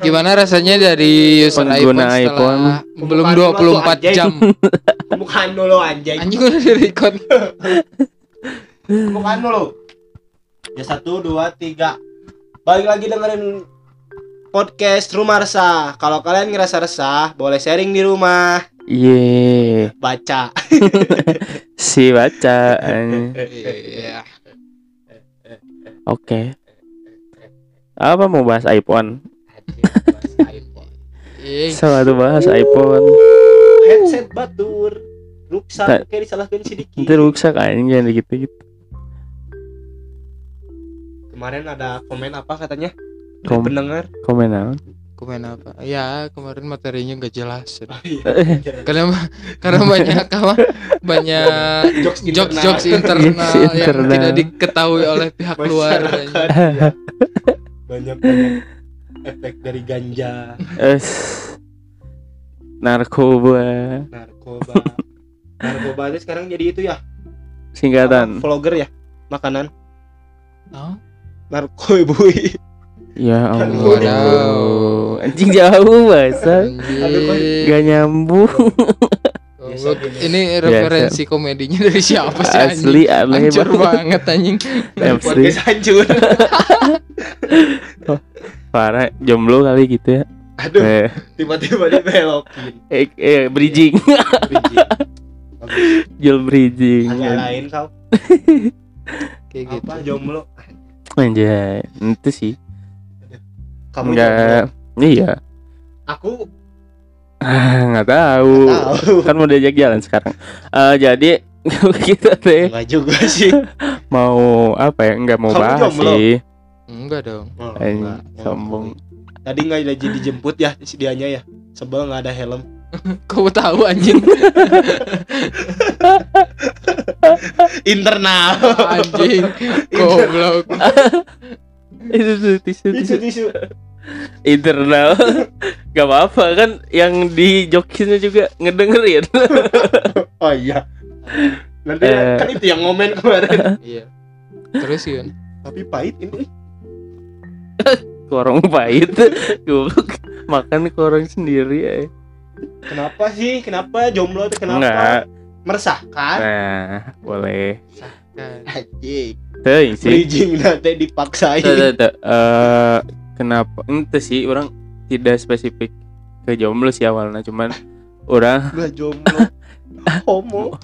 Gimana rasanya dari user Pengguna iPhone setelah belum Pembukaan 24 dulu, jam? Bukan dulu anjing. Anjing udah di record. Bukan dulu. Ya satu dua tiga. Balik lagi dengerin podcast Rumah Resah. Kalau kalian ngerasa resah, boleh sharing di rumah. Ye, Baca. si baca. Iya. Oke. Apa mau bahas iPhone? Iya. Sama tuh bahas iPhone. Headset batur. Ruksak Tak. kayak disalahkan sedikit. Nanti rusak anjing jangan gitu gitu. Kemarin ada komen apa katanya? Kom pendengar. komen naon? Komen apa? Ya kemarin materinya nggak jelas. Iya. Karena karena banyak apa? Banyak Jokes jokes internal. jokes internal Jokes yang internal. tidak diketahui oleh pihak luar. Masyarakat, ya. banyak banyak efek dari ganja, Es narkoba narkoba. narkoba itu sekarang jadi itu ya. singkatan. apa, vlogger ya makanan Oh, narkoboy Ya. Allah. Anjing jauh bahasa. Gak nyambung. Biasa Goblok. gini. Ini referensi komedinya dari siapa sih anjing? Asli aneh Hancur banget. anjing. Asli. podcast hancur Parah jomblo kali gitu ya. aduh Eh, tiba-tiba dibelokin eh, eh bridging. Biji. Jual bridging. agak lain kau Kayak gitu. apa jomblo Anjay, itu sih. kamu Enggak. jomblo Iya. aku Ah, nggak tahu. tahu Kan mau diajak jalan sekarang. Eh jadi kita teh enggak juga sih mau apa ya? Enggak mau Kamu bahas jomblo? sih. Enggak dong. Oh, Anjing, enggak. sombong. tadi nggak jadi dijemput ya si dianya ya sebel nggak ada helm Kau tahu anjing. internal anjing. Goblok. Tisu tisu tisu tisu internal. Gak apa-apa kan yang di jokisnya juga ngedengerin. oh iya nanti Eh. kan itu yang ngomen kemarin Iya. Terus kan. tapi pahit ini Korong pahit. Goblok. Makan korong sendiri ya. kenapa sih kenapa jomblo itu kenapa Enggak. meresahkan Nah, boleh. Anjing Tuh sih. bridging nanti dipaksain Tuh, tuh, tuh. Eh, kenapa? Ente sih orang tidak spesifik ke jomblo sih awalnya, cuman orang Gak jomblo homo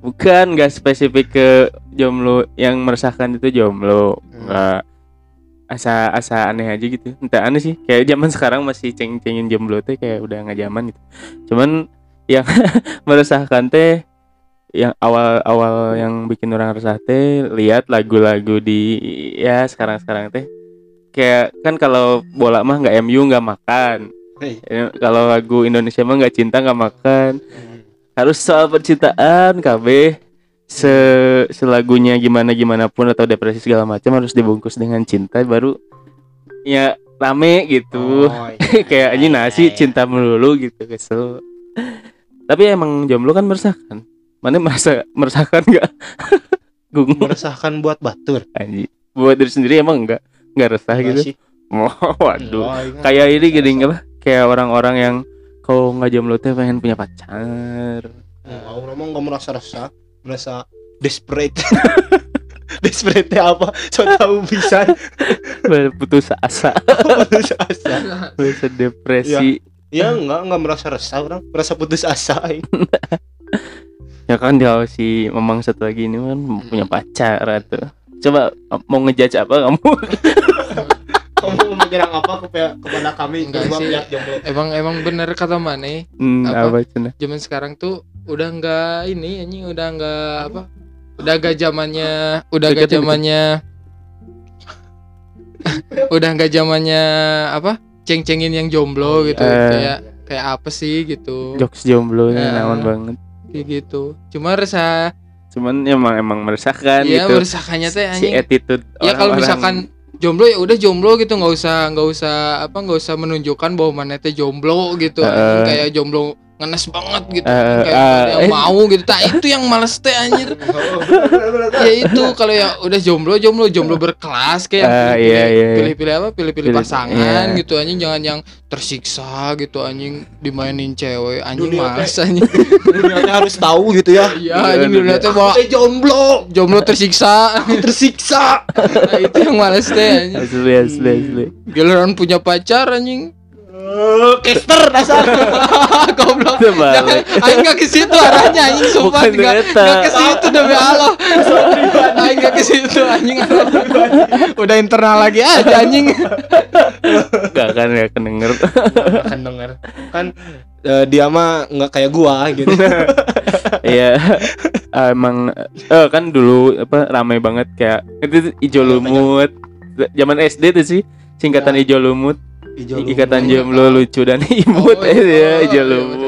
bukan nggak spesifik ke jomblo yang meresahkan itu jomblo, Hmm. Asa asa aneh aja gitu. Entah aneh sih, kayak zaman sekarang masih ceng-cengin jomblo teh kayak udah nggak zaman gitu. Cuman yang meresahkan teh yang awal-awal yang bikin orang resah teh lihat lagu-lagu di ya sekarang-sekarang teh kayak kan kalau bola mah nggak MU nggak makan Hei. Ya, kalau lagu Indonesia mah nggak cinta nggak makan harus soal percintaan KB se selagunya gimana gimana pun atau depresi segala macam harus dibungkus dengan cinta baru ya rame gitu. Oh, iya. kayak aja nasi Iya. cinta melulu gitu kesel. Tapi emang jomblo kan meresahkan. Mana merasa meresahkan nggak? Gung. Meresahkan buat batur. Anji. Buat diri sendiri emang enggak enggak resah Enggak gitu. oh, waduh. Oh, iya. kayak ini gini apa? Kayak orang-orang yang kalau nggak jomblo teh pengen punya pacar. Oh, orang mah nggak merasa resah merasa desperate. Desperate apa? So tahu bisa putus asa. Putus asa. Merasa depresi. Ya enggak enggak merasa resah orang. Merasa putus asa ya kan dia si memang satu lagi ini kan punya pacar tuh coba mau ngejudge apa kamu kamu mau menyerang apa kepada, kepada kami Enggak sih. pihak jomblo Emang emang bener kata Mane, hmm, Apa? apa zaman sekarang tuh udah nggak ini anjing udah nggak apa? Udah gak zamannya, udah gak Deketin, zamannya udah nggak zamannya apa? Ceng-cengin yang jomblo gitu. Eh. Kayak kayak apa sih gitu. jokes jomblo Eh. naon banget Kayak gitu. Cuma resah cuman emang emang meresahkan Iya, gitu meresahkannya teh si anjing. attitude Ya kalau orang-orang. misalkan jomblo ya udah jomblo gitu nggak usah nggak usah apa nggak usah menunjukkan bahwa mana teh jomblo gitu Heeh. kayak jomblo ngenes banget gitu. Eh, kayak ada yang eh. mau gitu. Nah itu yang males teh anjir. Ya itu kalau yang udah jomblo jomblo jomblo berkelas kayak Eh, pilih-pilih iya, iya. pilih-pilih apa pilih-pilih Pilih- pasangan iya. gitu anjing. Jangan yang tersiksa gitu anjing. Dimainin cewek anjing Dunia males anjing. Dunia teh harus tahu gitu ya. Iya anjing dunia teh bawa Teh jomblo. Jomblo tersiksa. Tersiksa. Nah, itu yang males teh anjing. Asli asli asli. Giliran punya pacar anjing Caster dasar goblok Terbalik. Aing gak ke situ arahnya anjing sumpah Bukan gak, eta. gak ke situ demi Allah. Aing gak ke situ anjing. Udah internal lagi aja anjing. Gak kan ya kedenger kan denger kan eh, dia mah nggak kayak gua gitu Iya emang eh kan dulu apa ramai banget kayak itu ijo lumut zaman SD tuh sih singkatan Ya. ijo lumut ikatan lumut. jomblo lucu dan imut Oh, eh ya iya. ijo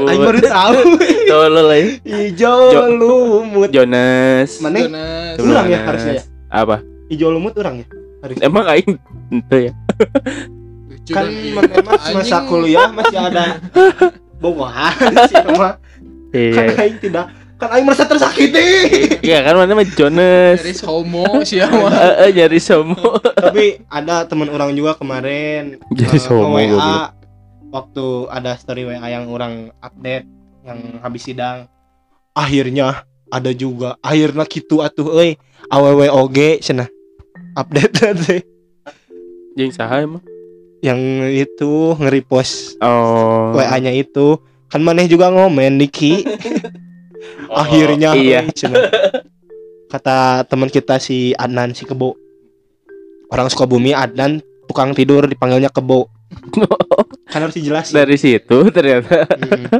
Aing baru lumut tahu. Tolol ya Ijo Jo- lumut. Jonas. Mana? Jonas. Ulang ya harusnya ya? apa? Ijo lumut orang ya? Harus emang aing itu ya? Kan memang masa kuliah masih ada bobohan sih mah. Kan aing tidak kan aing merasa tersakiti. Iya kan mana mah Jonas. Dari homo siapa? Eh, eh, nyari somo tapi ada teman orang juga kemarin Jadi eh, somo, nge-WA, goblok. waktu ada story WA yang orang update yang habis sidang. Akhirnya ada juga akhirnya gitu atuh euy. Awewe oge cenah. Update teh jeung saha emang? Yang itu nge-repost oh. WA-nya itu. Kan maneh juga ngomen Diki akhirnya iya. kata teman kita si Adnan si Kebo. Orang Sukabumi Adnan tukang tidur dipanggilnya Kebo. Kan harus dijelasin. Dari situ ternyata. Mm-mm,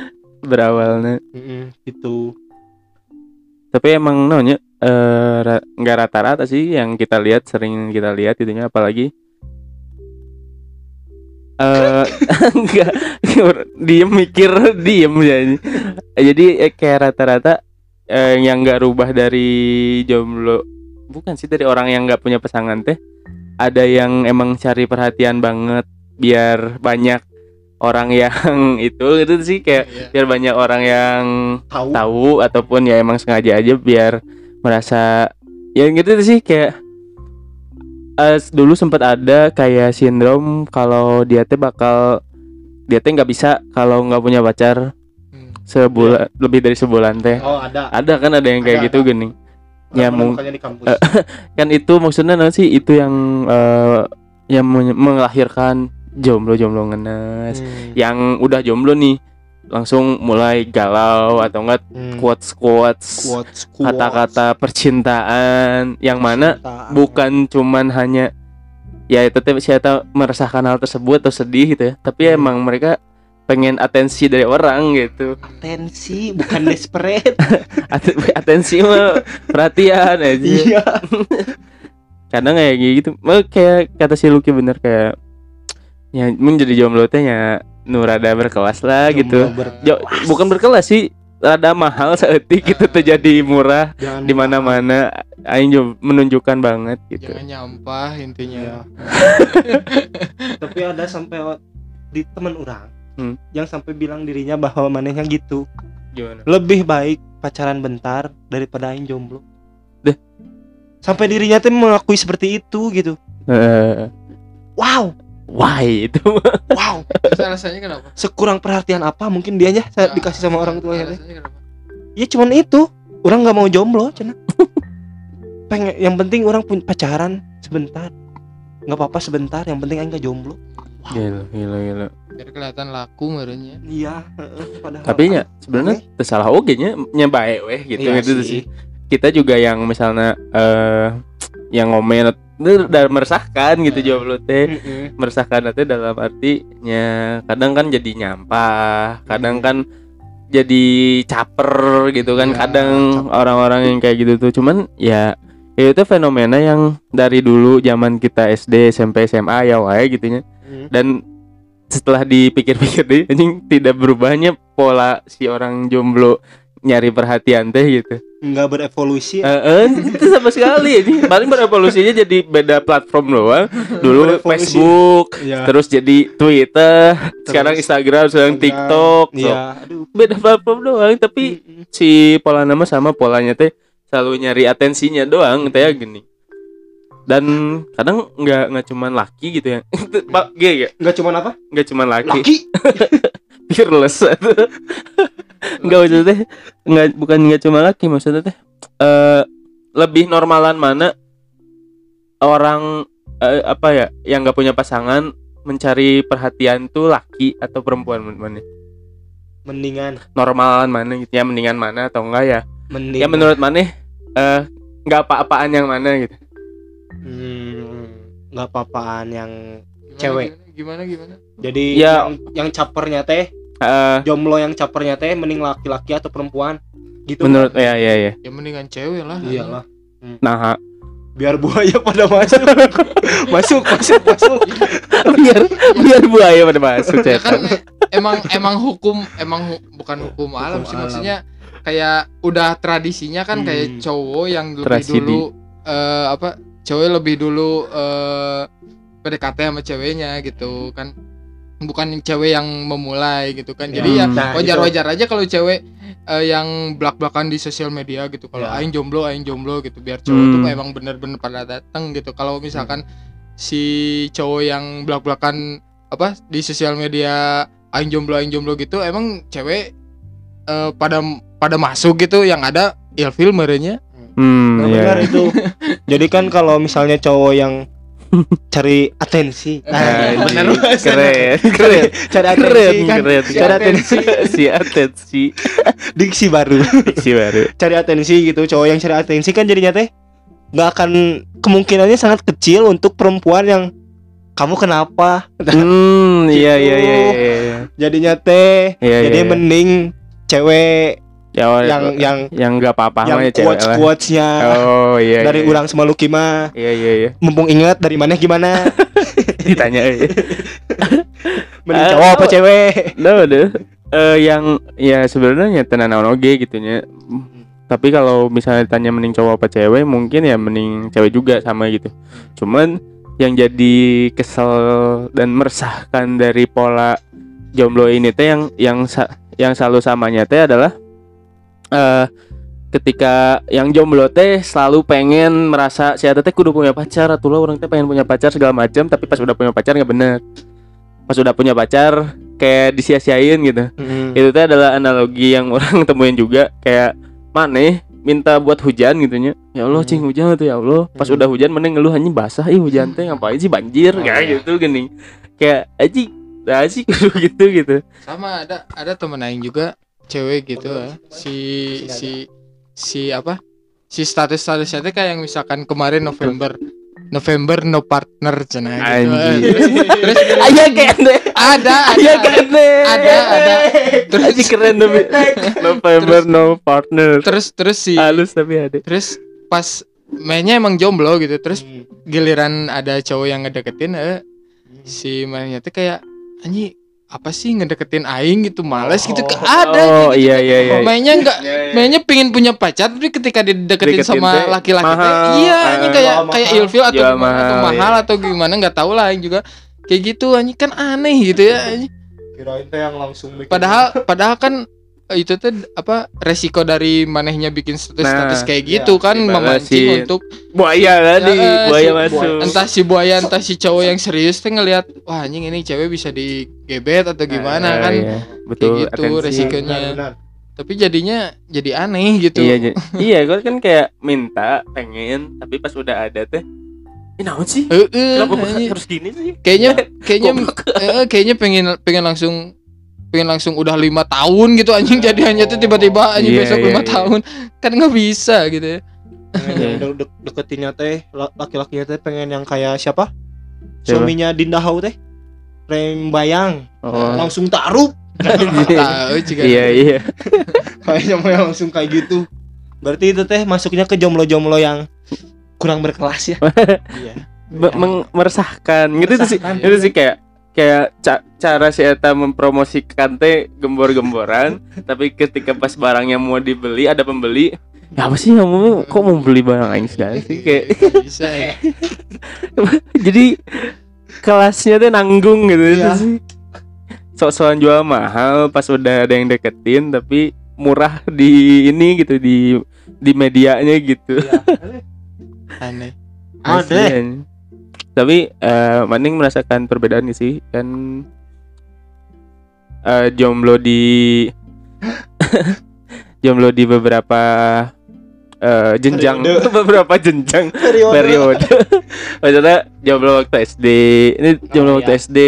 berawalnya. Mm-mm, gitu. Tapi emang namanya eh ra- nggak rata-rata sih yang kita lihat sering kita lihat itunya. Apalagi eh enggak. Diem mikir diem ya jadi eh, kayak rata-rata eh, yang nggak rubah dari jomblo bukan sih dari orang yang nggak punya pasangan teh ada yang emang cari perhatian banget biar banyak orang yang itu itu sih kayak Iya. biar banyak orang yang tahu. tahu ataupun ya emang sengaja aja biar merasa ya gitu sih kayak eh, dulu sempat ada kayak sindrom kalau dia teh bakal dia teh nggak bisa kalau nggak punya pacar Hmm. sebulan lebih dari sebulan teh. Oh ada. Ada kan ada yang kayak Ada, gitu gini Ya, kan itu maksudnya nanti sih itu yang eh, yang men- melahirkan jomblo jomblo ngenes. Hmm, yang udah jomblo nih langsung mulai galau atau enggak hmm. quotes quotes kata-kata percintaan yang mana Cintaan. bukan cuman hanya ya itu teh siapa meresahkan hal tersebut atau sedih gitu ya tapi Hmm. emang mereka pengen atensi dari orang gitu atensi bukan desperate At- atensi mah perhatian aja iya kadang kayak gitu kayak kata si Lucky bener kayak ya menjadi jomblo teh ya nu rada berkelas lah gitu. Jomblo ber- Jo- bukan berkelas sih rada mahal seetik gitu terjadi murah di mana-mana. Aing menunjukkan banget gitu. Jangan nyampah intinya. Iya. tapi ada sampai di teman orang Hmm. yang sampai bilang dirinya bahwa manehnya gitu. Gimana? Lebih baik pacaran bentar daripada aing jomblo. Deh. sampai dirinya tuh mengakui seperti itu gitu. Eh, wow why itu wow Terus alasannya kenapa? sekurang perhatian apa mungkin dianya saya Nah, dikasih sama orang. Alasannya kenapa? ya cuman itu orang nggak mau jomblo cina pengen yang penting orang punya pacaran sebentar nggak apa-apa sebentar yang penting aing nggak jomblo gila gila gila Biar kelihatan laku merenya. iya heeh, padahal tapi ya sebenarnya tersalah oge nya nya bae weh gitu Iya gitu sih. sih kita juga yang misalnya eh yang ngomen itu udah meresahkan gitu Nah. jomblo teh Heeh. meresahkan itu dalam artinya kadang kan jadi nyampah kadang kan jadi caper gitu kan Iya, kadang orang-orang yang kayak gitu tuh cuman ya ya itu fenomena yang dari dulu zaman kita SD SMP SMA ya wae gitunya Hmm. dan setelah dipikir-pikir deh anjing tidak berubahnya pola si orang jomblo nyari perhatian teh gitu nggak berevolusi Eh, eh, itu sama sekali ini paling berevolusinya jadi beda platform doang. Dulu. Facebook ya terus jadi Twitter sekarang Instagram sekarang TikTok. so, iya aduh. beda platform doang tapi si pola nama sama polanya teh selalu nyari atensinya doang teh gini. Dan kadang nggak nggak cuman laki gitu ya. Pak G ya? Nggak cuman apa? Nggak cuman laki, laki. Fearless nggak maksudnya teh nggak bukan nggak cuma laki maksudnya teh eh lebih normalan mana orang eh, apa ya yang nggak punya pasangan mencari perhatian tuh laki atau perempuan mana mendingan normalan mana gitu ya mendingan mana atau enggak ya mending ya menurut mana eh nggak apa-apaan yang mana gitu Hmm, nggak apa-apaan yang Gimana, Cewek. Gimana gimana? jadi Ya. yang yang capernya teh Eh, jomblo yang capernya teh mending laki-laki atau perempuan gitu menurut ya ya ya Ya mendingan cewek lah. iyalah nah ha. biar buaya pada masuk masuk masuk masuk biar biar buaya pada masuk Ya kan emang emang hukum emang hu- bukan hukum alam sih alam. maksudnya kayak udah tradisinya kan kayak Hmm. cowok yang lebih Tragedi. dulu eh, apa cowok lebih dulu eh PDKT sama ceweknya gitu kan bukan cewek yang memulai gitu kan jadi ya Hmm. Nah, wajar-wajar aja kalau cewek eh, yang belak-belakan di sosial media gitu kalau Ya. aing jomblo aing jomblo gitu biar cowok tuh Hmm. emang bener-bener pada datang gitu kalau misalkan si cowok yang belak-belakan apa di sosial media aing jomblo aing jomblo gitu emang cewek eh, pada pada masuk gitu yang ada ilfil merenya hmm Nah, iya, benar iya. itu. Jadi kan kalau misalnya cowok yang cari atensi, Ah, nah, benar anjing. keren keren. cari atensi keren kan, keren. Cari atensi, si atensi. Diksi baru, si baru. Cari atensi gitu. Cowok yang cari atensi kan jadinya teh nggak akan kemungkinannya sangat kecil untuk perempuan yang kamu kenapa? hmm iya iya iya iya, iya. Jadinya teh, Iya, jadi iya, iya. mending cewek ya yang yang yang nggak apa-apa yang ya quotes quotesnya oh iya dari iya. urang semaluki mah iya iya iya mumpung inget dari mana gimana ditanya eh. mending Eh, cowok apa oh. cewek Duh, duh. Eh, yang ya sebenarnya tenan naon oge gitu nya. Tapi kalau misalnya ditanya mending cowok apa cewek, mungkin ya mending cewek juga sama gitu. Cuman yang jadi kesel dan meresahkan dari pola jomblo ini teh yang yang sa- yang selalu samanya teh adalah eh ketika yang jomblo teh selalu pengen merasa si teh kudu punya pacar atau orang teh pengen punya pacar segala macam tapi pas udah punya pacar nggak bener. Pas udah punya pacar kayak disia-siain gitu. Itu teh adalah analogi yang orang temuin juga kayak maneh minta buat hujan gitu nya ya Allah Hmm. cing hujan tuh ya Allah. Pas Hmm. udah hujan mending ngeluh anjing basah ih hujan teh ngapain sih banjir? Oh, kayak iya. gitu gini. Kayak aji nah sih gitu gitu. Sama ada ada temen aing juga cewek gitu ya. si si si apa? Si status statusnya teh kayak yang misalkan kemarin November November no partner cenah gitu. Anjing. terus, terus Aya kene ada ada, kene ada ada. Terus Aji keren tapi. November no partner. Terus terus si halus tapi ada. terus pas mainnya emang jomblo gitu. Terus Hmm. giliran ada cowok yang ngedeketin eh si mainnya tuh kayak anjing apa sih ngedeketin aing gitu males gitu Oh. ada oh gitu. iya iya iya mainnya enggak mainnya pingin punya pacar tapi ketika dideketin Deketin sama laki-laki teh, mahal. iya Eh, anjing kayak kayak mahal. ilfil atau Jual gimana, atau mahal, mahal iya. atau gimana nggak tahu lah aing juga kayak gitu anjing kan aneh gitu ya anjing. kirain teh yang langsung bikin padahal padahal kan eh, itu tuh apa resiko dari manehnya bikin status-status Nah, kayak ya, gitu kan si memancing si- untuk buaya tadi Ya, eh, buaya si- masuk entah si buaya entah si cowok yang serius tuh ngelihat wah anjing ini cewek bisa digebet atau gimana Eh, kan iya. betul gitu, atensi. resikonya. Benar, benar. tapi jadinya jadi aneh gitu Iya, iya, gue kan kayak minta, pengen, tapi pas udah ada teh, ini naon sih? Heeh, Kenapa terus gini sih? kayaknya kayaknya kayaknya pengen pengen langsung pengen langsung udah lima tahun gitu anjing jadi hanya tuh tiba-tiba anjing Iya, besok iya, lima iya. tahun. Kan nggak bisa gitu ya. De- de- deketinnya teh la- laki-lakinya teh pengen yang kayak siapa? Suaminya Dinda Hau teh Rembayang Oh. langsung taruh. Tahu juga. Iya, iya. kayaknya mau yang langsung kayak gitu. Berarti itu teh masuknya ke jomblo-jomblo yang kurang berkelas ya? Iya. Be- meng- meresahkan. Gitu sih. Itu sih kayak kayak ca- cara si eta mempromosikan teh gembor-gemboran tapi ketika pas barangnya mau dibeli ada pembeli. Ya apa sih kamu kok mau beli barang aing segala sih? Kayak bisa ya. Jadi kelasnya tuh nanggung gitu itu Iya. sih. Sok-sokan jual mahal pas udah ada yang deketin tapi murah di ini gitu di di medianya gitu. Aneh. Ada. Tapi eh Maning merasakan perbedaan nih sih kan eh jomblo di jomblo di beberapa eh jenjang. Periode. beberapa jenjang. Periode, periode. Maksudnya jomblo waktu SD ini jomblo Oh, waktu iya. SD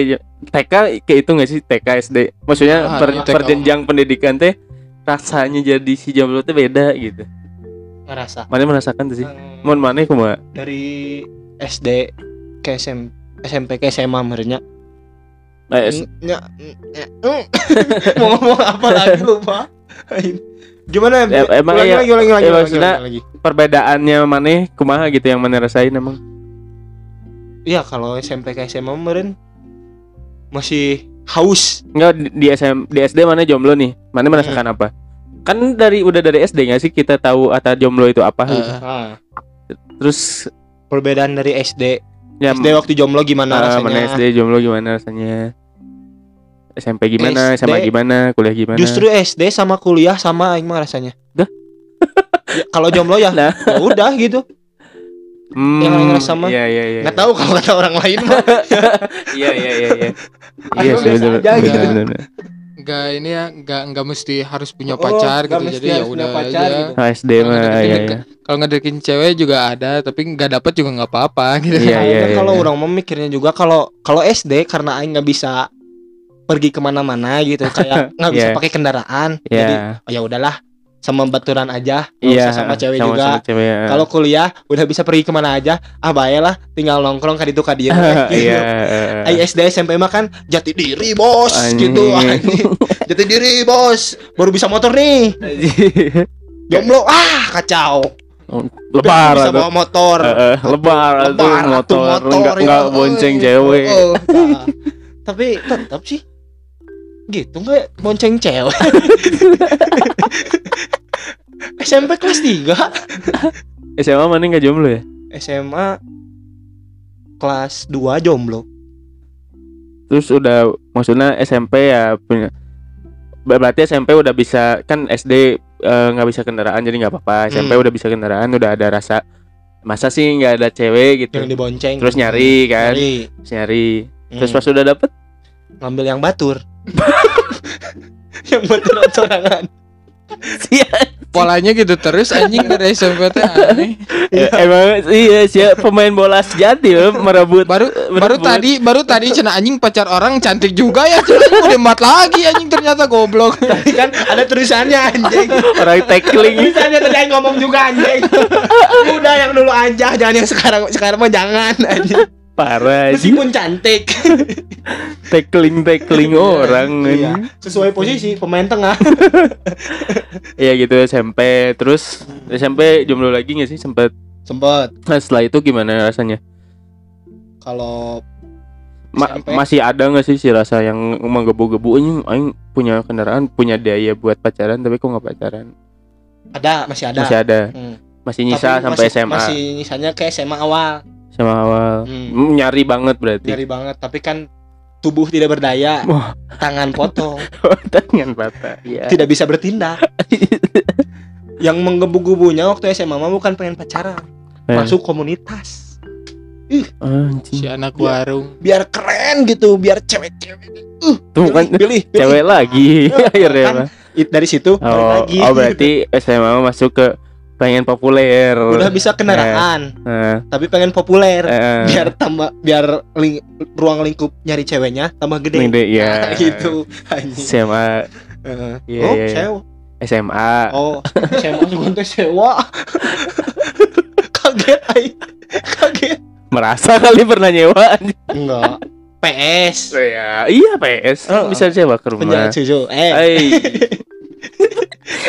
TK kayak itu nggak sih? TK SD maksudnya Ah, per, iya, per jenjang pendidikan teh rasanya jadi si jomblo teh beda gitu. Ngerasa. Mana merasakan tuh sih. Hmm, mohon mana kumaha? Dari SD ke SM, SMP ke SMA merenya Eh, mau ngomong apa lagi lupa. Gimana Ya, emang ulangi iya. lagi ulangi lagi, Ya, ulangi maksudnya- lagi, perbedaannya mana kumaha gitu yang mana rasain emang? Iya kalau SMP ke SMA meren masih haus. Enggak di, di SM di SD mana jomblo nih. Mana merasakan apa? Kan dari udah dari SD nggak sih kita tahu atau jomblo itu apa? Gitu. Eh, nah, terus perbedaan dari SD ya SD waktu jomblo gimana ah, rasanya? mana SD jomblo gimana rasanya? SMP gimana SD sama gimana kuliah gimana? Justru SD sama kuliah sama aing mah rasanya. Dah? Ya, kalau jomblo ya Nah. ya udah gitu. Hmm, yang lain mah. iya iya iya. nggak tahu kalau kata orang lain mah. Iya iya iya iya. Iya sih biasa bener nggak ini ya nggak nggak mesti harus punya Oh, pacar nggak gitu jadi ya udah pacar aja gitu. Ah, SD Kalau mah iya iya kalau ngedeketin cewek juga ada tapi nggak dapet juga nggak apa-apa gitu Iya, Nah, iya, kan iya, kalau iya. orang mau mikirnya juga kalau kalau SD karena aing nggak bisa pergi ke mana-mana gitu kayak nggak bisa Iya. pakai kendaraan Iya. jadi oh ya udahlah sama baturan aja. Nggak iya sama cewek sama, juga. sama cewek, ya. kalau kuliah udah bisa pergi ke mana aja. Ah baiklah tinggal nongkrong kan itu kadieu iya eh, Ay, SD SMP mah kan jati diri bos Anjing. gitu. Anjing. jati diri bos. Baru bisa motor nih. Jomblo. Ah kacau. Lebar bisa bawa motor. Eh, eh, lebar Lebar motor. motor, enggak ya. enggak bonceng cewek. Oh, nah. tapi tetap sih gitu nggak bonceng cewek. SMP kelas 3 SMA mana enggak jomblo ya? SMA kelas 2 jomblo. Terus udah maksudnya SMP ya punya ber- berarti SMP udah bisa kan SD eh, nggak bisa kendaraan jadi nggak apa-apa. SMP Hmm. udah bisa kendaraan udah ada rasa masa sih nggak ada cewek gitu? Yang dibonceng. Terus nyari kan? Nyari. terus nyari. Terus Hmm. pas udah dapet? Ngambil yang batur yang batur sorangan polanya gitu terus anjing dari SMP teh aneh. Eh, emang iya sih pemain bola sejati ya merebut baru baru tadi baru tadi cina anjing pacar orang cantik juga ya cina. Anjing udah mat lagi anjing ternyata goblok. Tapi kan ada tulisannya anjing. Orang tackling. Tulisannya tadi yang ngomong juga anjing. Udah yang dulu aja jangan yang sekarang. Sekarang mah jangan anjing parah sih meskipun cantik. Tackling tackling orang iya. sesuai posisi pemain tengah. Iya gitu SMP terus SMP jomblo lagi nggak sih? Sempet. Sempet. Nah, setelah itu gimana rasanya? Kalau Ma- SMP? masih ada nggak sih si rasa yang menggebu-gebu? Ini aing punya kendaraan punya daya buat pacaran tapi kok nggak pacaran? Ada masih ada. Masih ada. Hmm. masih nyisa Tapi sampai masih- SMA masih nyisanya ke SMA awal sama awal. Hmm. Hmm, nyari banget berarti. Nyari banget tapi kan tubuh tidak berdaya. Wah. tangan potong. Tangan patah ya tidak bisa bertindak. Yang menggebu-gebunya waktu SMA mah bukan pengen pacaran. Eh, masuk komunitas. Anjing. si anak warung. Biar keren gitu biar cewek-cewek. Uh tuh kan pilih, pilih, cewek lagi. Akhirnya Kan, mah. It- dari situ oh, lagi. oh berarti SMA masuk ke pengen populer. Udah bisa kendaraan Nah, tapi pengen populer. Eh, biar tambah biar ling- ruang lingkup nyari ceweknya tambah gede. Gede, ya. Nah, gitu. SMA Heeh. Iya, oh iya, iya. sewa. SMA oh SMA juga sewa. Kaget ay kaget. Merasa kali pernah nyewa enggak. PS ya iya. PS Oh, bisa sewa ke rumah. Penjahat susu eh.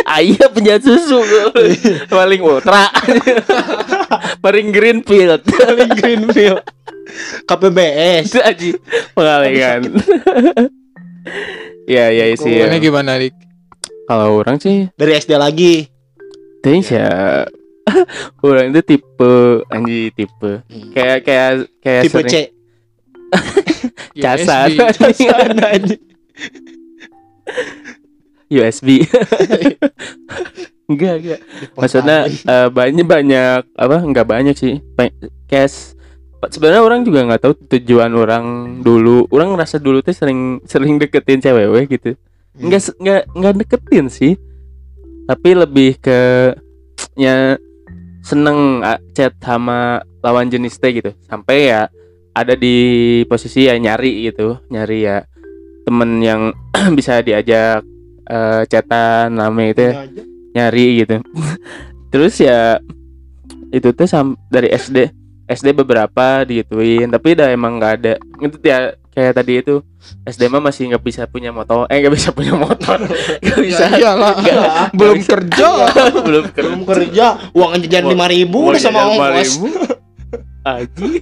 Ayah penjahat susu. Paling ultra. Paling greenfield. Paling Greenfield. KPBS itu aja pengalengan ya ya sih ya. Ini gimana Dik? kalau orang sih dari SD lagi? Tapi ya. Orang itu tipe anji tipe. Kayak kayak kayak tipe C. Sering. Casan aja. USB enggak enggak. Maksudnya eh, banyak banyak apa enggak banyak sih. Cash. Sebenarnya orang juga nggak tahu tujuan orang dulu. Orang ngerasa dulu tuh sering sering deketin cewek gitu. Nggak se- nggak nggak deketin sih. Tapi lebih ke ya seneng chat sama lawan jenis teh gitu. Sampai ya ada di posisi ya nyari gitu. Nyari ya temen yang bisa diajak eh, chatan lama itu ya nyari gitu terus ya itu tuh sam dari SD SD beberapa digituin tapi udah emang nggak ada itu ya kayak tadi itu SD mah masih nggak bisa punya motor eh nggak bisa punya motor nggak bisa Ya iyalah. Nggak- Belum nggak bisa. kerja. belum kerja belum kerja uang jajan lima ribu udah sama ongkos 5.000. Aji.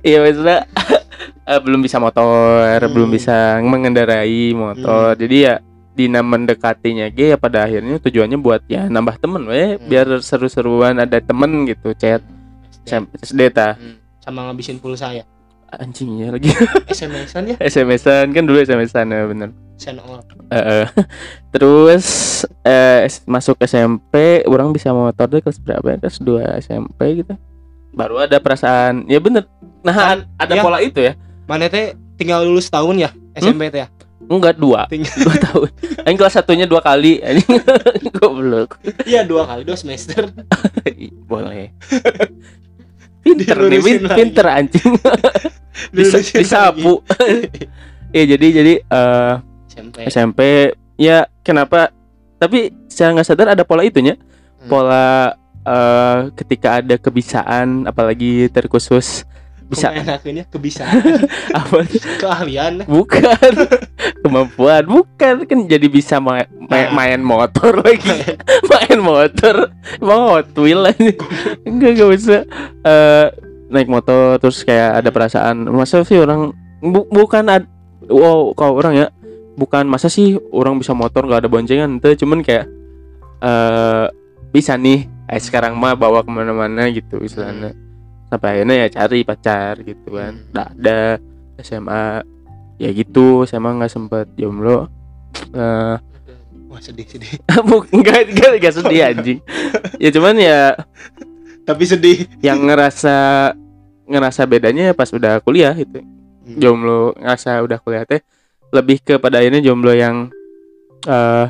Iya maksudnya eh, belum bisa motor, Hmm. belum bisa mengendarai motor. Jadi ya Dina mendekatinya G ya pada akhirnya tujuannya buat ya nambah temen we. Hmm. biar seru-seruan ada temen gitu chat sampai SD ta. Hmm. sama ngabisin pulsa ya? Anjingnya lagi. SMS-an ya? SMS-an kan dulu SMS-an ya bener. Eh, eh. terus s- masuk SMP orang bisa motor deh kelas berapa ya? Kelas 2 SMP gitu. Baru ada perasaan ya bener. Nah Kan, ada ya. pola itu ya. Mana teh tinggal lulus tahun ya SMP teh ya enggak dua. Tinggal- dua tahun. Yang kelas satunya dua kali. Anjing goblok. Iya dua kali dua semester. Boleh. Pinter nih pin- pinter anjing. Dilurusin disapu. ya jadi jadi eh SMP SMP ya kenapa? Tapi secara nggak sadar ada pola itunya. Hmm. pola eh, ketika ada kebiasaan apalagi terkhusus bisa. Enakannya kebiasaan. Apa? Keahlian. Bukan. Kemampuan. Bukan. Kan jadi bisa ma- ma- Nah. main motor lagi. Main motor. Emang Hot Wheel aja. Enggak enggak bisa. Eh, naik motor terus kayak ada perasaan masa sih orang bu- bukan ad- wow kalau orang ya bukan masa sih orang bisa motor nggak ada boncengan? Itu cuman kayak eh bisa nih eh, sekarang mah bawa ke mana-mana gitu istilahnya sampai akhirnya ya cari pacar gitu kan. Hmm. Nggak ada. SMA ya gitu. SMA nggak sempet jomblo. Eh wah sedih sedih. Enggak enggak enggak sedih anjing. Ya cuman ya tapi sedih. yang ngerasa ngerasa bedanya ya pas udah kuliah gitu jomblo ngerasa udah kuliah teh lebih kepada akhirnya jomblo yang eh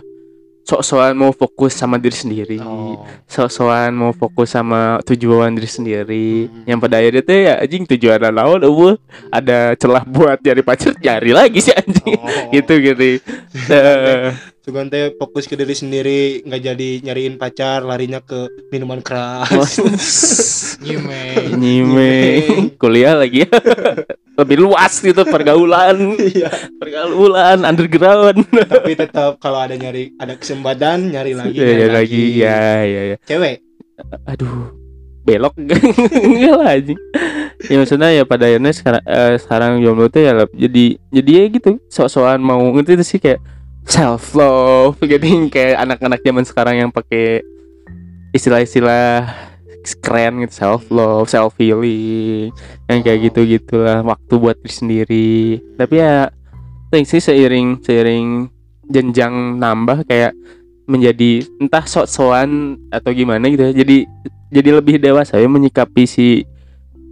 sok-sokan mau fokus sama diri sendiri oh. sok-sokan mau fokus sama tujuan diri sendiri Hmm. yang pada akhirnya teh ya anjing tujuan lawan eueuh ada celah buat cari pacar cari lagi sih anjing oh. gitu gitu Eh, Sugan teh fokus ke diri sendiri nggak jadi nyariin pacar larinya ke minuman keras. Nyimeng. nyimeng. Kuliah lagi ya. Lebih luas gitu pergaulan. Iya. pergaulan underground. Tapi tetap kalau ada nyari ada kesempatan nyari lagi ya, nyari ya lagi. ya ya ya cewek? Aduh belok. Enggak lah anjing. Ya maksudnya ya pada akhirnya sekarang eh, sekarang jomblo tuh ya jadi jadi ya gitu sok-sokan mau ngerti sih? Kayak self love. Jadi kayak anak-anak zaman sekarang yang pakai istilah-istilah keren gitu self love self healing yang kayak Oh. gitu gitulah waktu buat diri sendiri. Tapi ya think sih seiring seiring jenjang nambah kayak menjadi entah sok-sokan atau gimana gitu ya. Jadi jadi lebih dewasa ya menyikapi si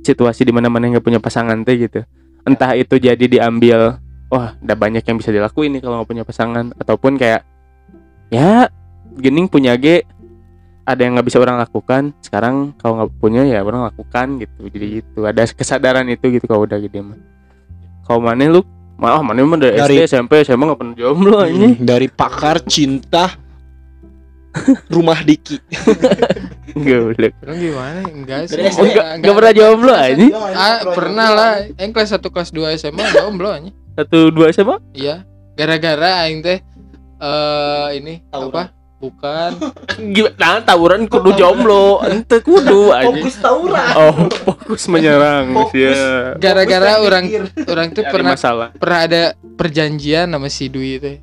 situasi di mana-mana nggak punya pasangan teh gitu. Entah itu jadi diambil wah udah banyak yang bisa dilakuin nih kalau nggak punya pasangan ataupun kayak ya gening punya G ada yang nggak bisa orang lakukan sekarang kalau nggak punya ya orang lakukan gitu jadi gitu ada kesadaran itu gitu kalau udah gede mah kalau mana lu malah mana mah dari, Dari- SD SMP saya mah nggak pernah jomblo ini Hmm, dari pakar cinta rumah Diki. Orang gimana? Enggak sih. Oh, enggak, enggak pernah jomblo aja. Ah, pernah lah. Yang kelas 1 kelas 2 SMA jomblo aja. Satu dua SMA? Iya. Gara-gara aing teh eh ini Tawuran. apa? bukan Gimana tawuran kudu jomblo, ente kudu aja. fokus tawuran Oh, fokus menyerang Fokus. ya. gara-gara Fokus orang orang tuh pernah masalah. pernah ada perjanjian sama si Dwi teh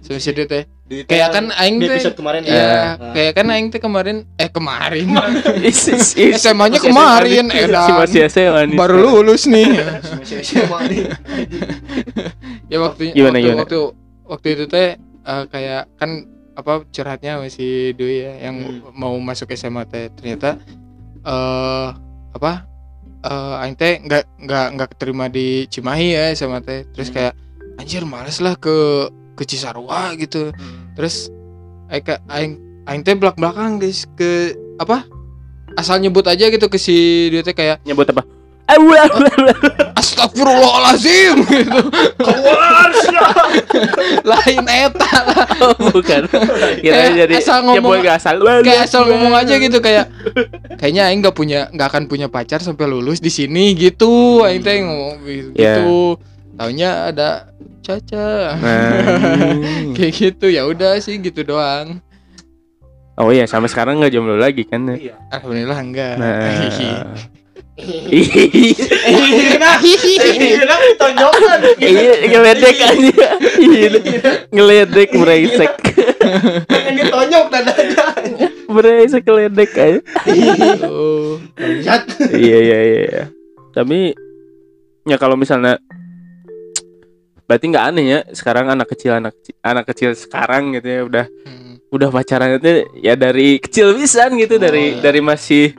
sama si Dwi teh Kayak kan aing di teh episode kemarin ya ya kayak kan aing teh kemarin eh kemarin. SMA-nya Masih kemarin, edan. Si masih SMA nih. baru lulus nih ya waktu Gimana, waktu, gimana? waktu waktu itu teh eh, kayak kan apa curhatnya sama si Dwi ya yang mau masuk SMA teh ternyata eh apa eh aing teh nggak nggak nggak keterima di Cimahi ya SMA teh terus Hmm. kayak anjir males lah ke ke Cisarua gitu. Terus aing aing aing teh belak belakang guys ke apa? Asal nyebut aja gitu ke si dia teh kayak Nyebut apa? Astagfirullahalazim gitu. Lain eta lah. Bukan. Kira Kayak jadi asal ngomong- gak asal. kayak asal ngomong aja gitu kayak kayaknya aing nggak punya nggak akan punya pacar sampai lulus di sini gitu. Aing teh ngomong gitu. Ya. Taunya ada Caca Nah. kayak gitu ya udah sih gitu doang Oh iya, sampai sekarang nggak jomblo lagi kan? iya alhamdulillah enggak Nah. Kira tonjokan Iya, ngeledek aja. Iya, ngeledek brengsek. Pengen ditonjok dadanya Brengsek ngeledek aja. Oh. Iya, iya, iya. Tapi ya kalau misalnya berarti nggak aneh ya sekarang anak kecil anak kecil, anak kecil sekarang gitu ya udah Hmm. udah pacaran itu ya dari kecil pisan gitu dari iya. dari masih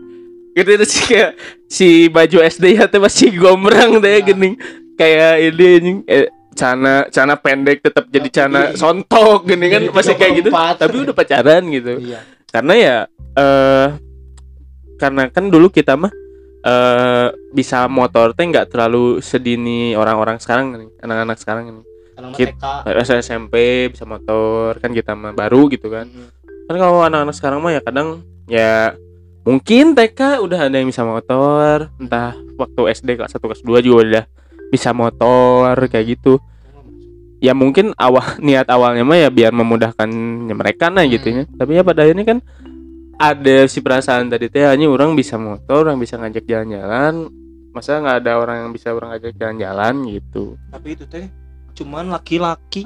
gitu itu sih kayak si baju SD ya tuh masih gombrang deh Iya. gini kayak ini eh, cana cana pendek tetap jadi cana sontok gini kan Jadi masih kayak gitu 34. tapi udah pacaran gitu Iya karena ya eh karena kan dulu kita mah eh bisa motor teh nggak terlalu sedini orang-orang sekarang nih anak-anak sekarang ini. Anak Kit- TK SMP bisa motor kan kita mah baru gitu kan. Kan kalau anak-anak sekarang mah ya kadang ya mungkin TK udah ada yang bisa motor. Entah waktu SD kelas 1 kelas 2 juga udah bisa motor kayak gitu. Ya mungkin awal niat awalnya mah ya biar memudahkan mereka nah gitu ya. Tapi ya pada akhirnya kan ada si perasaan tadi teh hanya orang bisa motor orang bisa ngajak jalan-jalan masa nggak ada orang yang bisa orang ngajak jalan-jalan gitu Tapi itu teh Cuman laki-laki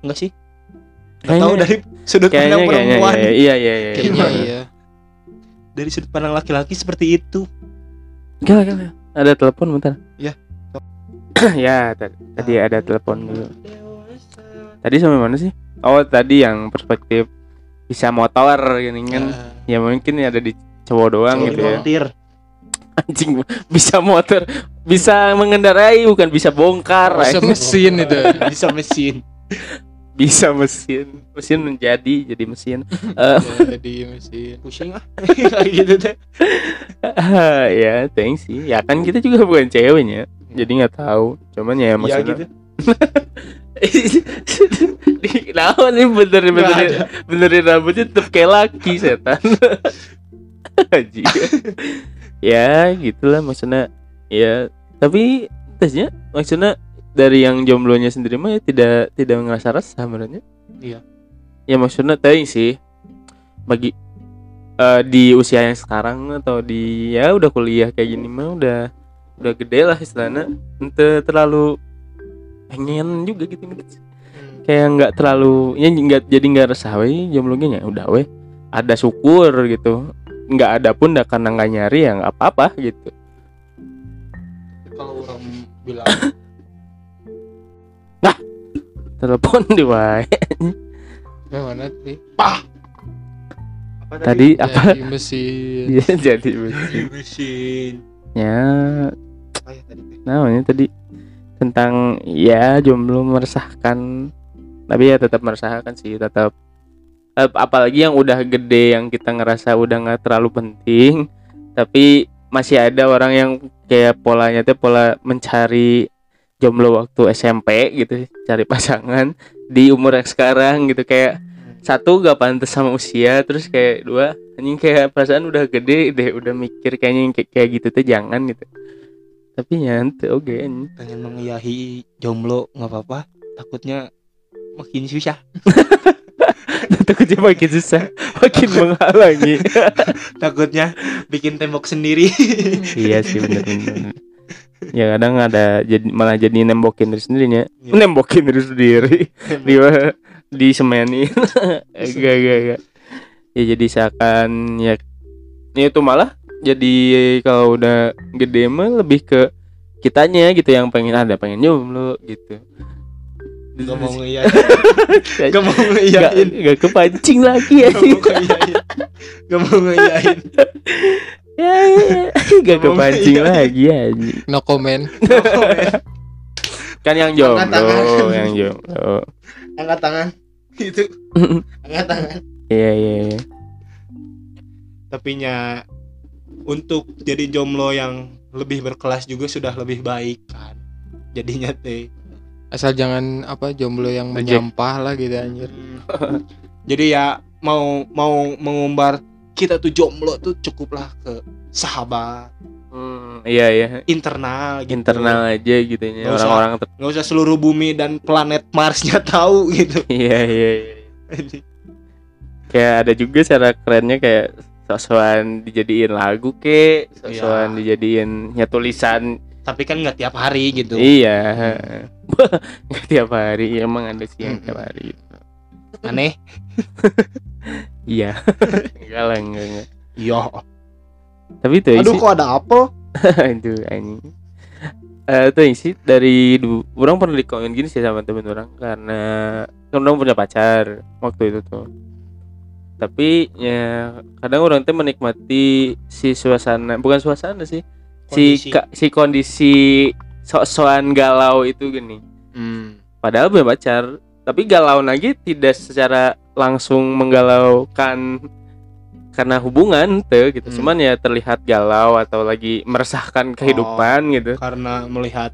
Enggak sih Nggak Kayaknya- tahu dari sudut kayaknya pandang kayaknya perempuan iya iya iya iya kayaknya iya Dari sudut pandang laki-laki seperti itu Gila, gila. Ada telepon bentar. Ya. ya, tadi, tadi ada telepon dulu. Tadi sampai mana sih? Oh, tadi yang perspektif bisa motor gini kan. Ya mungkin ada di cowok doang Cowok gitu ya. Montir Anjing bisa motor, bisa mengendarai bukan bisa bongkar. bisa mesin itu Bisa mesin bisa mesin, mesin menjadi jadi mesin. Eh, jadi mesin Pusing ah Kayak gitu teh ya, thanks sih. Ya kan kita juga bukan ceweknya. Jadi nggak tahu. Cuman ya Iya maksudnya gitu Di- Kenapa nih benerin benerin benerin rambutnya tetep kayak laki setan. Haji. ya gitulah maksudnya. Ya tapi tesnya maksudnya dari yang jomblonya sendiri mah ya tidak tidak ngerasa resah menurutnya. Iya. Ya maksudnya tadi sih bagi eh, di usia yang sekarang atau di ya udah kuliah kayak gini mah udah udah gede lah istilahnya ente terlalu pengen juga gitu. Kayak nggak terlalu ya nggak jadi nggak resah we jomblonya ya udah we ada syukur gitu. Nggak ada pun nggak karena nggak nyari ya nggak apa-apa gitu. Kalau orang bilang telepon di wae. Gimana tadi Apa tadi? Apa? Jadi mesin. Dia jadi mesin. Mesin. Ya. Apa ya tadi namanya tadi tentang ya jomblo meresahkan. Tapi ya tetap meresahkan sih tetap ap- apalagi yang udah gede yang kita ngerasa udah nggak terlalu penting. Tapi masih ada orang yang kayak polanya tuh pola mencari jomblo waktu SMP gitu cari pasangan di umur yang sekarang gitu. Kayak satu gak pantas sama usia terus kayak dua anjing kayak perasaan udah gede deh udah mikir kayaknya kayak, kayak gitu tuh jangan gitu tapi nyantai oke. Anjing. pengen mengiyahi jomblo nggak apa-apa. Takutnya makin susah. Takutnya makin susah makin menghalangi. Takutnya bikin tembok sendiri. Iya sih bener-bener. Ya kadang ada jadi malah jadi nembokin diri sendirinya Iya. nembokin diri sendiri. Di di semeni gak gak gak ya jadi seakan ya ya itu malah jadi kalau udah gede mah lebih ke kitanya gitu yang pengen ada pengen jomblo gitu. Gak mau ngeiyain Gak mau Gak, ngeiyain gak kepancing lagi ya. Gak mau ngeiyain Gak mau ngeiyain ya, ya. gak kepancing lagi aja no comment. Kan yang Angkat jomblo tangan. yang jomblo. Angkat tangan. Itu Angkat tangan. Iya iya iya. Tapi nya Untuk jadi jomblo yang Lebih berkelas juga sudah lebih baik kan Jadinya teh asal jangan apa jomblo yang Reject. menyampah lah gitu anjir Jadi ya Mau Mau mengumbar Kita tuh jomblo tuh cukuplah ke Sahabat Hmm, iya iya Internal gitu. internal aja gitu ya Nggak usah. orang-orang ter- nggak usah seluruh bumi dan planet Marsnya tahu gitu iya iya iya kayak ada juga cara kerennya kayak sosokan dijadiin lagu ke sosokan Iya. dijadiin ya tulisan tapi kan nggak tiap hari gitu. Iya. Nggak tiap hari emang ada sih yang tiap hari. Gitu. aneh. Iya. Enggak lah enggak, enggak. iya. Tapi itu aduh isi kok ada apel itu ini. Eh itu isi dari du- orang pernah dikomen gini sih sama temen orang karena kan orang punya pacar waktu itu tuh tapi ya kadang orang tuh menikmati si suasana bukan suasana sih si Kondisi. ka- si kondisi sok-sokan galau itu gini Hmm. padahal punya pacar tapi galau lagi tidak secara langsung menggalaukan karena hubungan tuh gitu Hmm. cuman ya terlihat galau atau lagi meresahkan kehidupan gitu karena melihat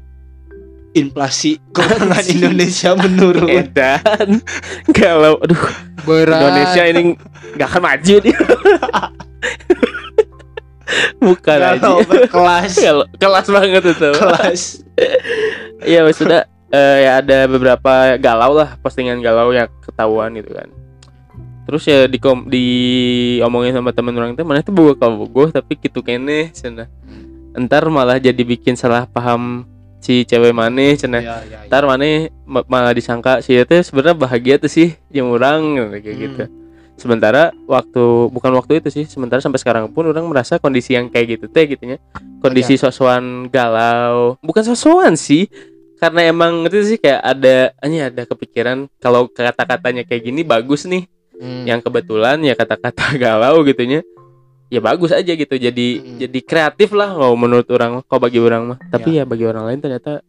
inflasi keuangan Indonesia menurun. Edan. Galau aduh. Berat. Indonesia ini nggak akan maju nih bukan aja. Galau berkelas Galau- kelas banget itu. Kelas. Iya wes sudah eh, ya ada beberapa galau lah postingan galau yang ketahuan gitu kan. Terus ya di kom diomongin sama temen orang itu mana itu kalau bogoh tapi gitu kene cenah. Entar malah jadi bikin salah paham si cewek mana cenah. ya, ya, ya. Entar mana ma- malah disangka si itu sebenarnya bahagia tuh sih yang orang kayak Hmm. gitu. Sementara waktu bukan waktu itu sih, sementara sampai sekarang pun orang merasa kondisi yang kayak gitu teh gitu ya. Kondisi sosokan galau, bukan sosokan sih. Karena emang itu sih kayak ada ini ada kepikiran kalau kata-katanya kayak gini bagus nih. Hmm. Yang kebetulan ya kata-kata galau gitunya. Ya bagus aja gitu. Jadi Mm. jadi kreatif lah kalau menurut orang, kok bagi orang mah. Tapi Ya. ya bagi orang lain ternyata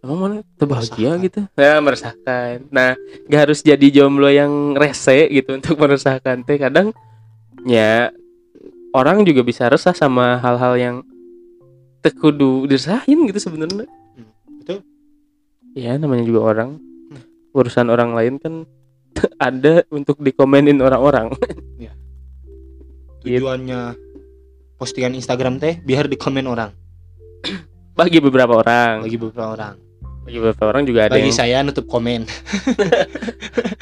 emang mana terbahagia Meresahkan. gitu. Ya meresahkan. Nah, gak harus jadi jomblo yang rese gitu untuk meresahkan teh kadang ya orang juga bisa resah sama hal-hal yang tekudu diresahin gitu sebenarnya Hmm, betul. ya namanya juga orang Hmm. urusan orang lain kan ada untuk dikomenin orang-orang tujuannya postingan Instagram teh biar dikomen orang. Bagi beberapa orang. Bagi beberapa orang. Bagi beberapa orang juga ada bagi yang saya nutup komen.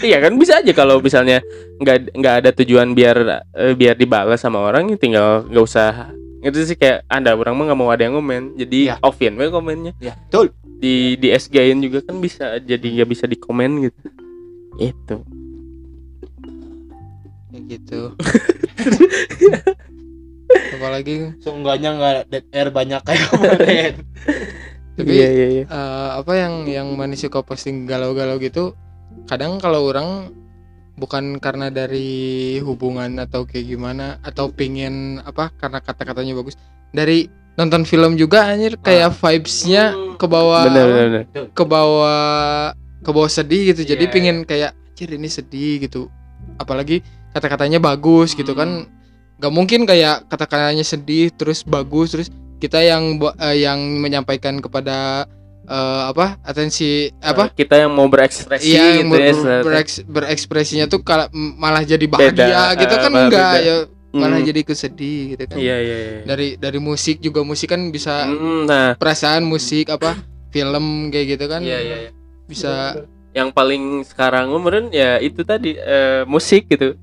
Iya kan bisa aja kalau misalnya nggak nggak ada tujuan biar eh, biar dibalas sama orang ya tinggal nggak usah itu sih kayak anda orang mah nggak mau ada yang komen jadi Iya. offin we komennya. Ya betul. Di di SG-in juga kan bisa jadi nggak bisa dikomen gitu. Itu gitu. Apalagi? Seenggaknya nggak dead air banyak kayak kemarin. Tapi iya iya iya. eh, apa yang yang mana suka posting galau-galau gitu kadang kalau orang bukan karena dari hubungan atau kayak gimana atau pingin apa karena kata-katanya bagus dari nonton film juga anjir kayak vibes-nya ke bawah ke bawah ke bawah sedih gitu. Jadi Iya, pingin kayak anjir ini sedih gitu. Apalagi kata-katanya bagus gitu kan. Nggak mungkin kayak kata-katanya sedih terus bagus terus kita yang eh, yang menyampaikan kepada eh, apa atensi apa? Kita yang mau berekspresi Iya, gitu ya ber- bereks- berekspresinya tuh kala- malah jadi bahagia Beda, gitu eh, kan malah enggak beda. ya malah Hmm. jadi kesedih gitu kan. Iya iya iya. Dari dari musik juga musik kan bisa Mm, nah. perasaan musik apa film kayak gitu kan iya iya iya. bisa yang paling sekarang meren ya itu tadi eh, musik gitu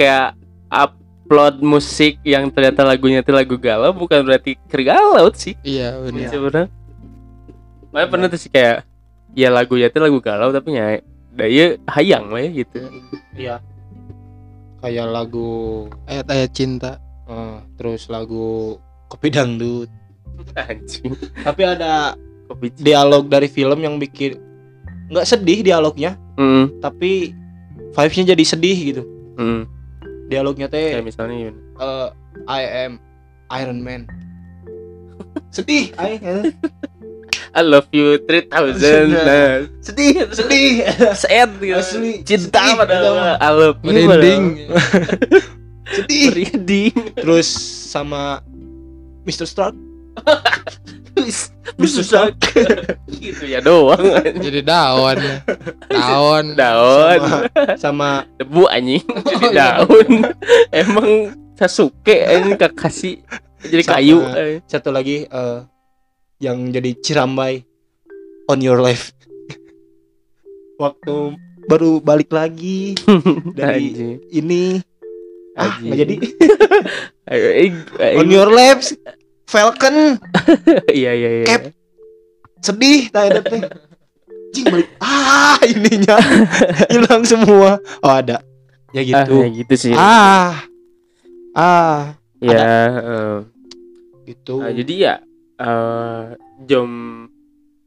kayak upload musik yang ternyata lagunya itu lagu galau bukan berarti kergalau sih. Iya benar. Sebenarnya Makanya pernah tuh sih kayak ya lagunya itu lagu galau tapi ya daya hayang lah ya gitu. Iya. Kayak lagu ayat-ayat cinta. Eh, terus lagu kopi dangdut. anjing. Tapi ada kopi dialog dari film yang bikin nggak sedih dialognya, hmm, tapi vibes-nya jadi sedih gitu. hmm. Dialognya teh kayak misalnya gimana? eh, I am Iron Man. sedih, ay. I love you 3000 nah, sedih, sedih. sad gitu Asli, cinta pada gitu. I love you merinding sedih. merinding Terus sama Mr. Stark. Gitu ya doang. Jadi daun. Daun. Daun. Sama, sama debu anjing. Jadi Oh, iya. daun. Emang Sasuke ini kasih jadi Sama- kayu. satu lagi eh, yang jadi cirambai on your left. Waktu baru balik lagi dari Anjing. ini. Ah Anjing. nggak jadi on your left Falcon. Iya iya iya. Cap. sedih tadi teh. Cing balik. Ah ininya. Hilang semua. Oh ada. Ya ah gitu ya gitu sih. Ah. Ah. Ya eh, gitu. Nah, jadi ya eh jom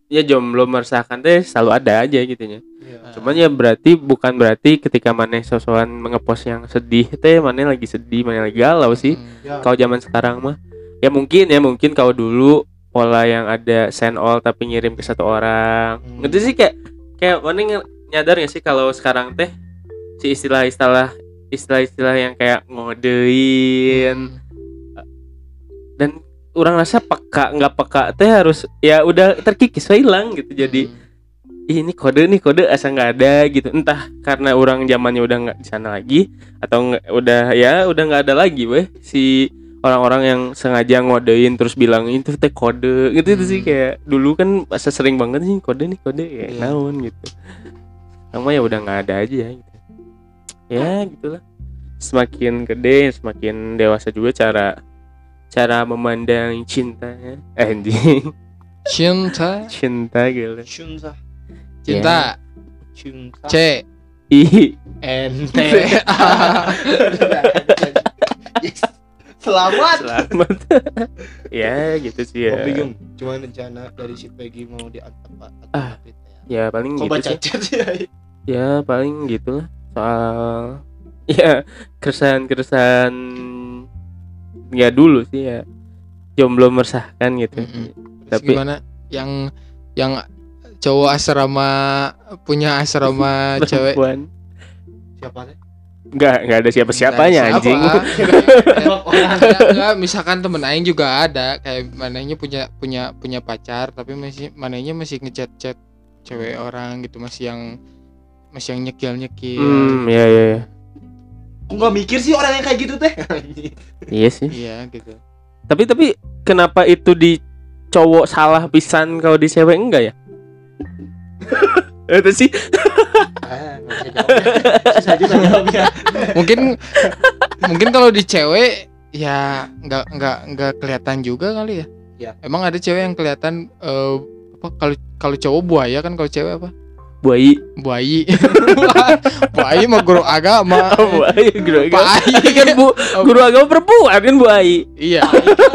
ya jomblo meresahkan teh selalu ada aja gitunya. Iya. Cuman ya berarti bukan berarti ketika maneh sosokan mengepost yang sedih teh maneh lagi sedih, maneh lagi galau sih. Hmm. Ya. Kalau zaman sekarang mah ya mungkin ya mungkin kalau dulu pola yang ada send all tapi ngirim ke satu orang. Hmm. Ngerti sih kayak kayak maneh nge- nyadar gak sih kalau sekarang teh si istilah-istilah istilah-istilah yang kayak ngodein dan orang rasa peka nggak peka teh harus ya udah terkikis hilang gitu jadi Hmm. "Ih, ini kode nih kode asa nggak ada gitu entah karena orang zamannya udah nggak di sana lagi atau nggak udah ya udah nggak ada lagi weh si orang-orang yang sengaja ngodein terus bilang itu teh kode. Gitu itu sih Hmm. kayak dulu kan masa sering banget sih kode nih kode. Ya Iya. naon gitu. Sama ya udah nggak ada aja gitu. Ya gitulah. Semakin gede semakin dewasa juga cara cara memandang cinta ya. Anjing. Cinta. Cinta gitu. Shunza cinta. Shunza C. Ih NT Yes. Selamat. Selamat. Ya gitu sih ya. Gua bingung Cuman rencana dari si Peggy mau diantar Pak Ah, ya. paling Kok gitu baca sih. chat ya ya paling gitu lah soal ya keresahan keresahan ya dulu sih ya. Jomblo meresahkan gitu. Mm-mm. Terus Tapi- gimana? Yang yang cowok asrama punya asrama cewek? Siapa teh? Nggak nggak ada siapa siapanya Siapa? anjing Enggak, enggak, misalkan temen aing juga ada kayak manehnya punya punya punya pacar tapi masih manehnya masih ngechat chat cewek orang gitu masih yang masih yang nyekil nyekil hmm ya ya ya. Kok nggak mikir sih orang yang kayak gitu teh? iya sih. Iya gitu. Tapi tapi kenapa itu di cowok salah pisan kalau di cewek? Enggak ya? Itu sih Ah. Susah juga jawabnya. mungkin mungkin kalau di cewek ya nggak nggak nggak kelihatan juga kali ya. Ya. emang ada cewek yang kelihatan eh, apa kalau kalau cowok buaya kan kalau cewek apa? Buai buayi. Buayi mah guru agama. Oh, buai guru agama. Buai. kan bu guru agama perempuan kan buai iya.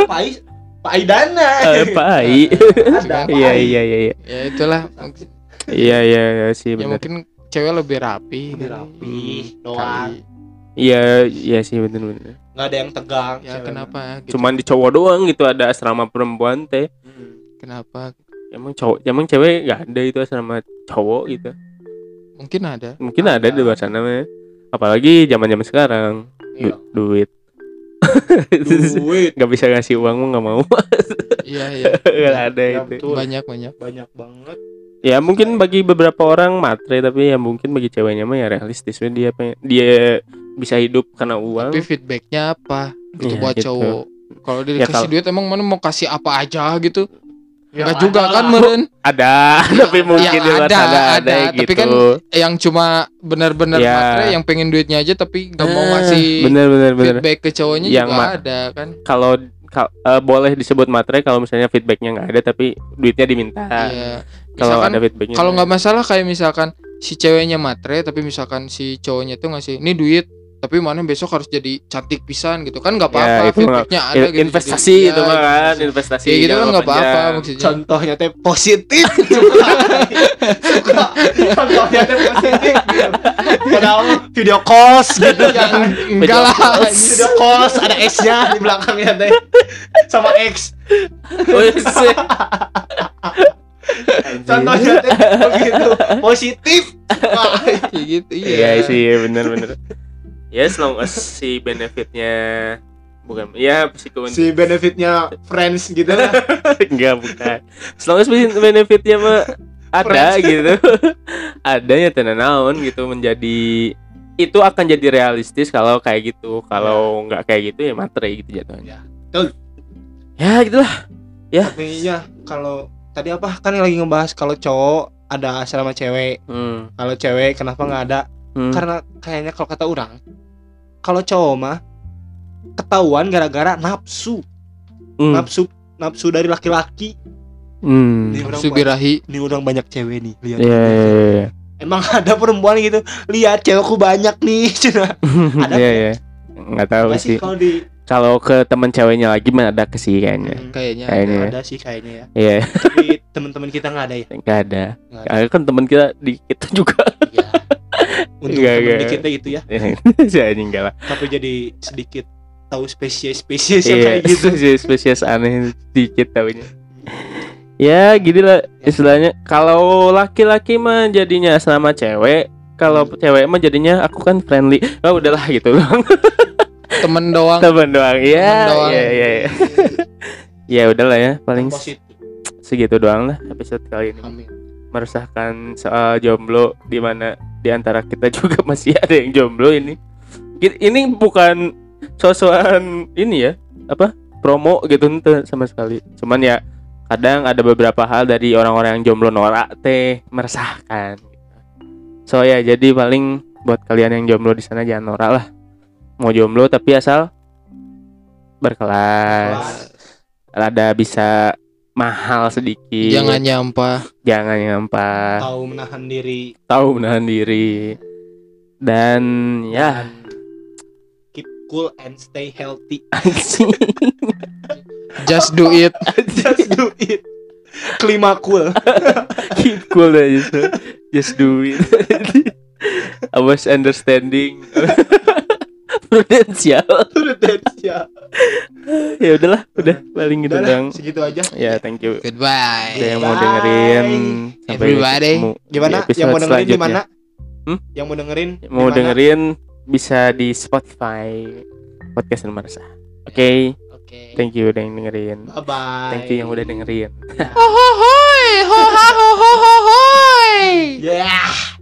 Pak Ais, Pak Aidana. Eh, Pak Ai. Ada Pak iya iya iya iya. Ya itulah. Iya iya iya sih ya mungkin cewek lebih rapi Lebih rapi, Kali. doang. iya iya sih benar benar Nggak ada yang tegang. ya cewek. kenapa gitu. cuman di cowok doang gitu ada asrama perempuan teh Hmm. kenapa emang cowok emang cewek nggak ada itu asrama cowok gitu mungkin ada mungkin ada, di luar sana mah apalagi zaman zaman sekarang Iya. Du- duit Duit nggak bisa ngasih uang mau nggak mau iya iya nggak ada Ya, itu banyak banyak banyak banget. Ya mungkin bagi beberapa orang matre tapi ya mungkin bagi ceweknya mah ya realistis. Dia pengen- dia bisa hidup karena uang. Tapi feedbacknya apa? Gitu Iya, buat gitu. cowok. Kalau dia Ya, dikasih kalau- duit emang mana mau kasih apa aja gitu? Ya, Enggak juga kan meren? Ada tapi mungkin luar ada, ada, ada, yang tapi gitu. kan yang cuma benar-benar Ya. matre yang pengen duitnya aja tapi nggak mau Eh, ngasih bener bener bener feedback ke cowoknya Yang juga ada kan? kalau kal- eh, boleh disebut matre kalau misalnya feedbacknya nggak ada tapi duitnya diminta. Iya. Kalau ada feedbacknya kalau nggak masalah kayak misalkan si ceweknya matre tapi misalkan si cowoknya tuh ngasih ini duit tapi mana besok harus jadi cantik pisan gitu. Kan nggak Ya, apa-apa itu mah- feedbacknya ada gitu investasi Jadi, itu ya, mah kan investasi. gitu kan nggak apa-apa maksudnya. Contohnya teh positif. Suka. contohnya teh positif. Gitu. padahal video calls gitu yang enggak Video lah. video calls ada X nya di belakangnya teh. Sama X. Oh, iya. Contohnya begitu positif Wah, kayak gitu Iya iya sih bener-bener. Ya as long as si benefitnya bukan ya si si benefitnya friends gitu lah enggak bukan. As long as benefitnya mah ada gitu. Adanya tenan naon gitu menjadi itu akan jadi realistis kalau kayak gitu. Kalau nggak kayak gitu ya matre gitu jatuhnya. Ya, betul. Ya gitulah. tapi ya kalau tadi apa kan lagi ngebahas kalau cowok ada sama cewek Hmm. kalau cewek kenapa nggak ada Hmm. karena kayaknya kalau kata orang kalau cowok mah ketahuan gara-gara nafsu Hmm. nafsu nafsu dari laki-laki Hmm. Nafsu banyak, birahi ini orang banyak cewek nih lihat Iya iya iya. emang ada perempuan gitu lihat cewekku banyak nih cina Ada Iya nggak? iya. Enggak tahu Nggak sih. kalau di Kalau ke teman ceweknya lagi ada ke sih kayaknya. Hmm, kayaknya Kayaknya ya. ada sih kayaknya ya Iya, tapi teman-teman kita nggak ada ya enggak ada. Nggak ada. Karena kan teman kita di kita juga. Iya. untuk Nggak, teman nggak. kita gitu ya Saya enggak lah. tapi jadi sedikit tahu spesies-spesies yang Iya, kayak gitu spesies spesies aneh dikit tahunya. Ya, gini lah istilahnya. Kalau laki-laki mah jadinya sama cewek, kalau cewek mah jadinya aku kan friendly. Oh, udahlah gitu loh. temen doang Teman doang. Iya, Temen doang. iya, iya. iya. Ya udahlah ya, paling positif segitu doang lah episode kali ini. amin meresahkan soal jomblo di mana di antara kita juga masih ada yang jomblo ini. Ini bukan sosokan ini ya, apa? promo gitu sama sekali. Cuman ya kadang ada beberapa hal dari orang-orang yang jomblo norak teh meresahkan. So ya jadi paling buat kalian yang jomblo di sana jangan norak lah. Mau jomblo tapi asal berkelas. Rada bisa mahal sedikit. jangan nyampah. Jangan nyampah. Tahu menahan diri. Tahu menahan diri. Dan ya. Dan keep cool and stay healthy. Just do it. Just do it. Kelima cool. Keep cool aja so. just do it. Always understanding prudensial. Ya ya udahlah udah paling gitu dong segitu aja. Ya thank you. Goodbye. Udah yang mau dengerin. Sampai Everybody. ketemu gimana? yang mau dengerin di selanjutnya. mana? Hmm? yang mau dengerin mau di mana? dengerin bisa di Spotify podcast nomor oke? Oke. Thank you udah yang dengerin. Bye bye thank you yang udah dengerin. Ho ho hoi ho ha ho ho ho hoi yeah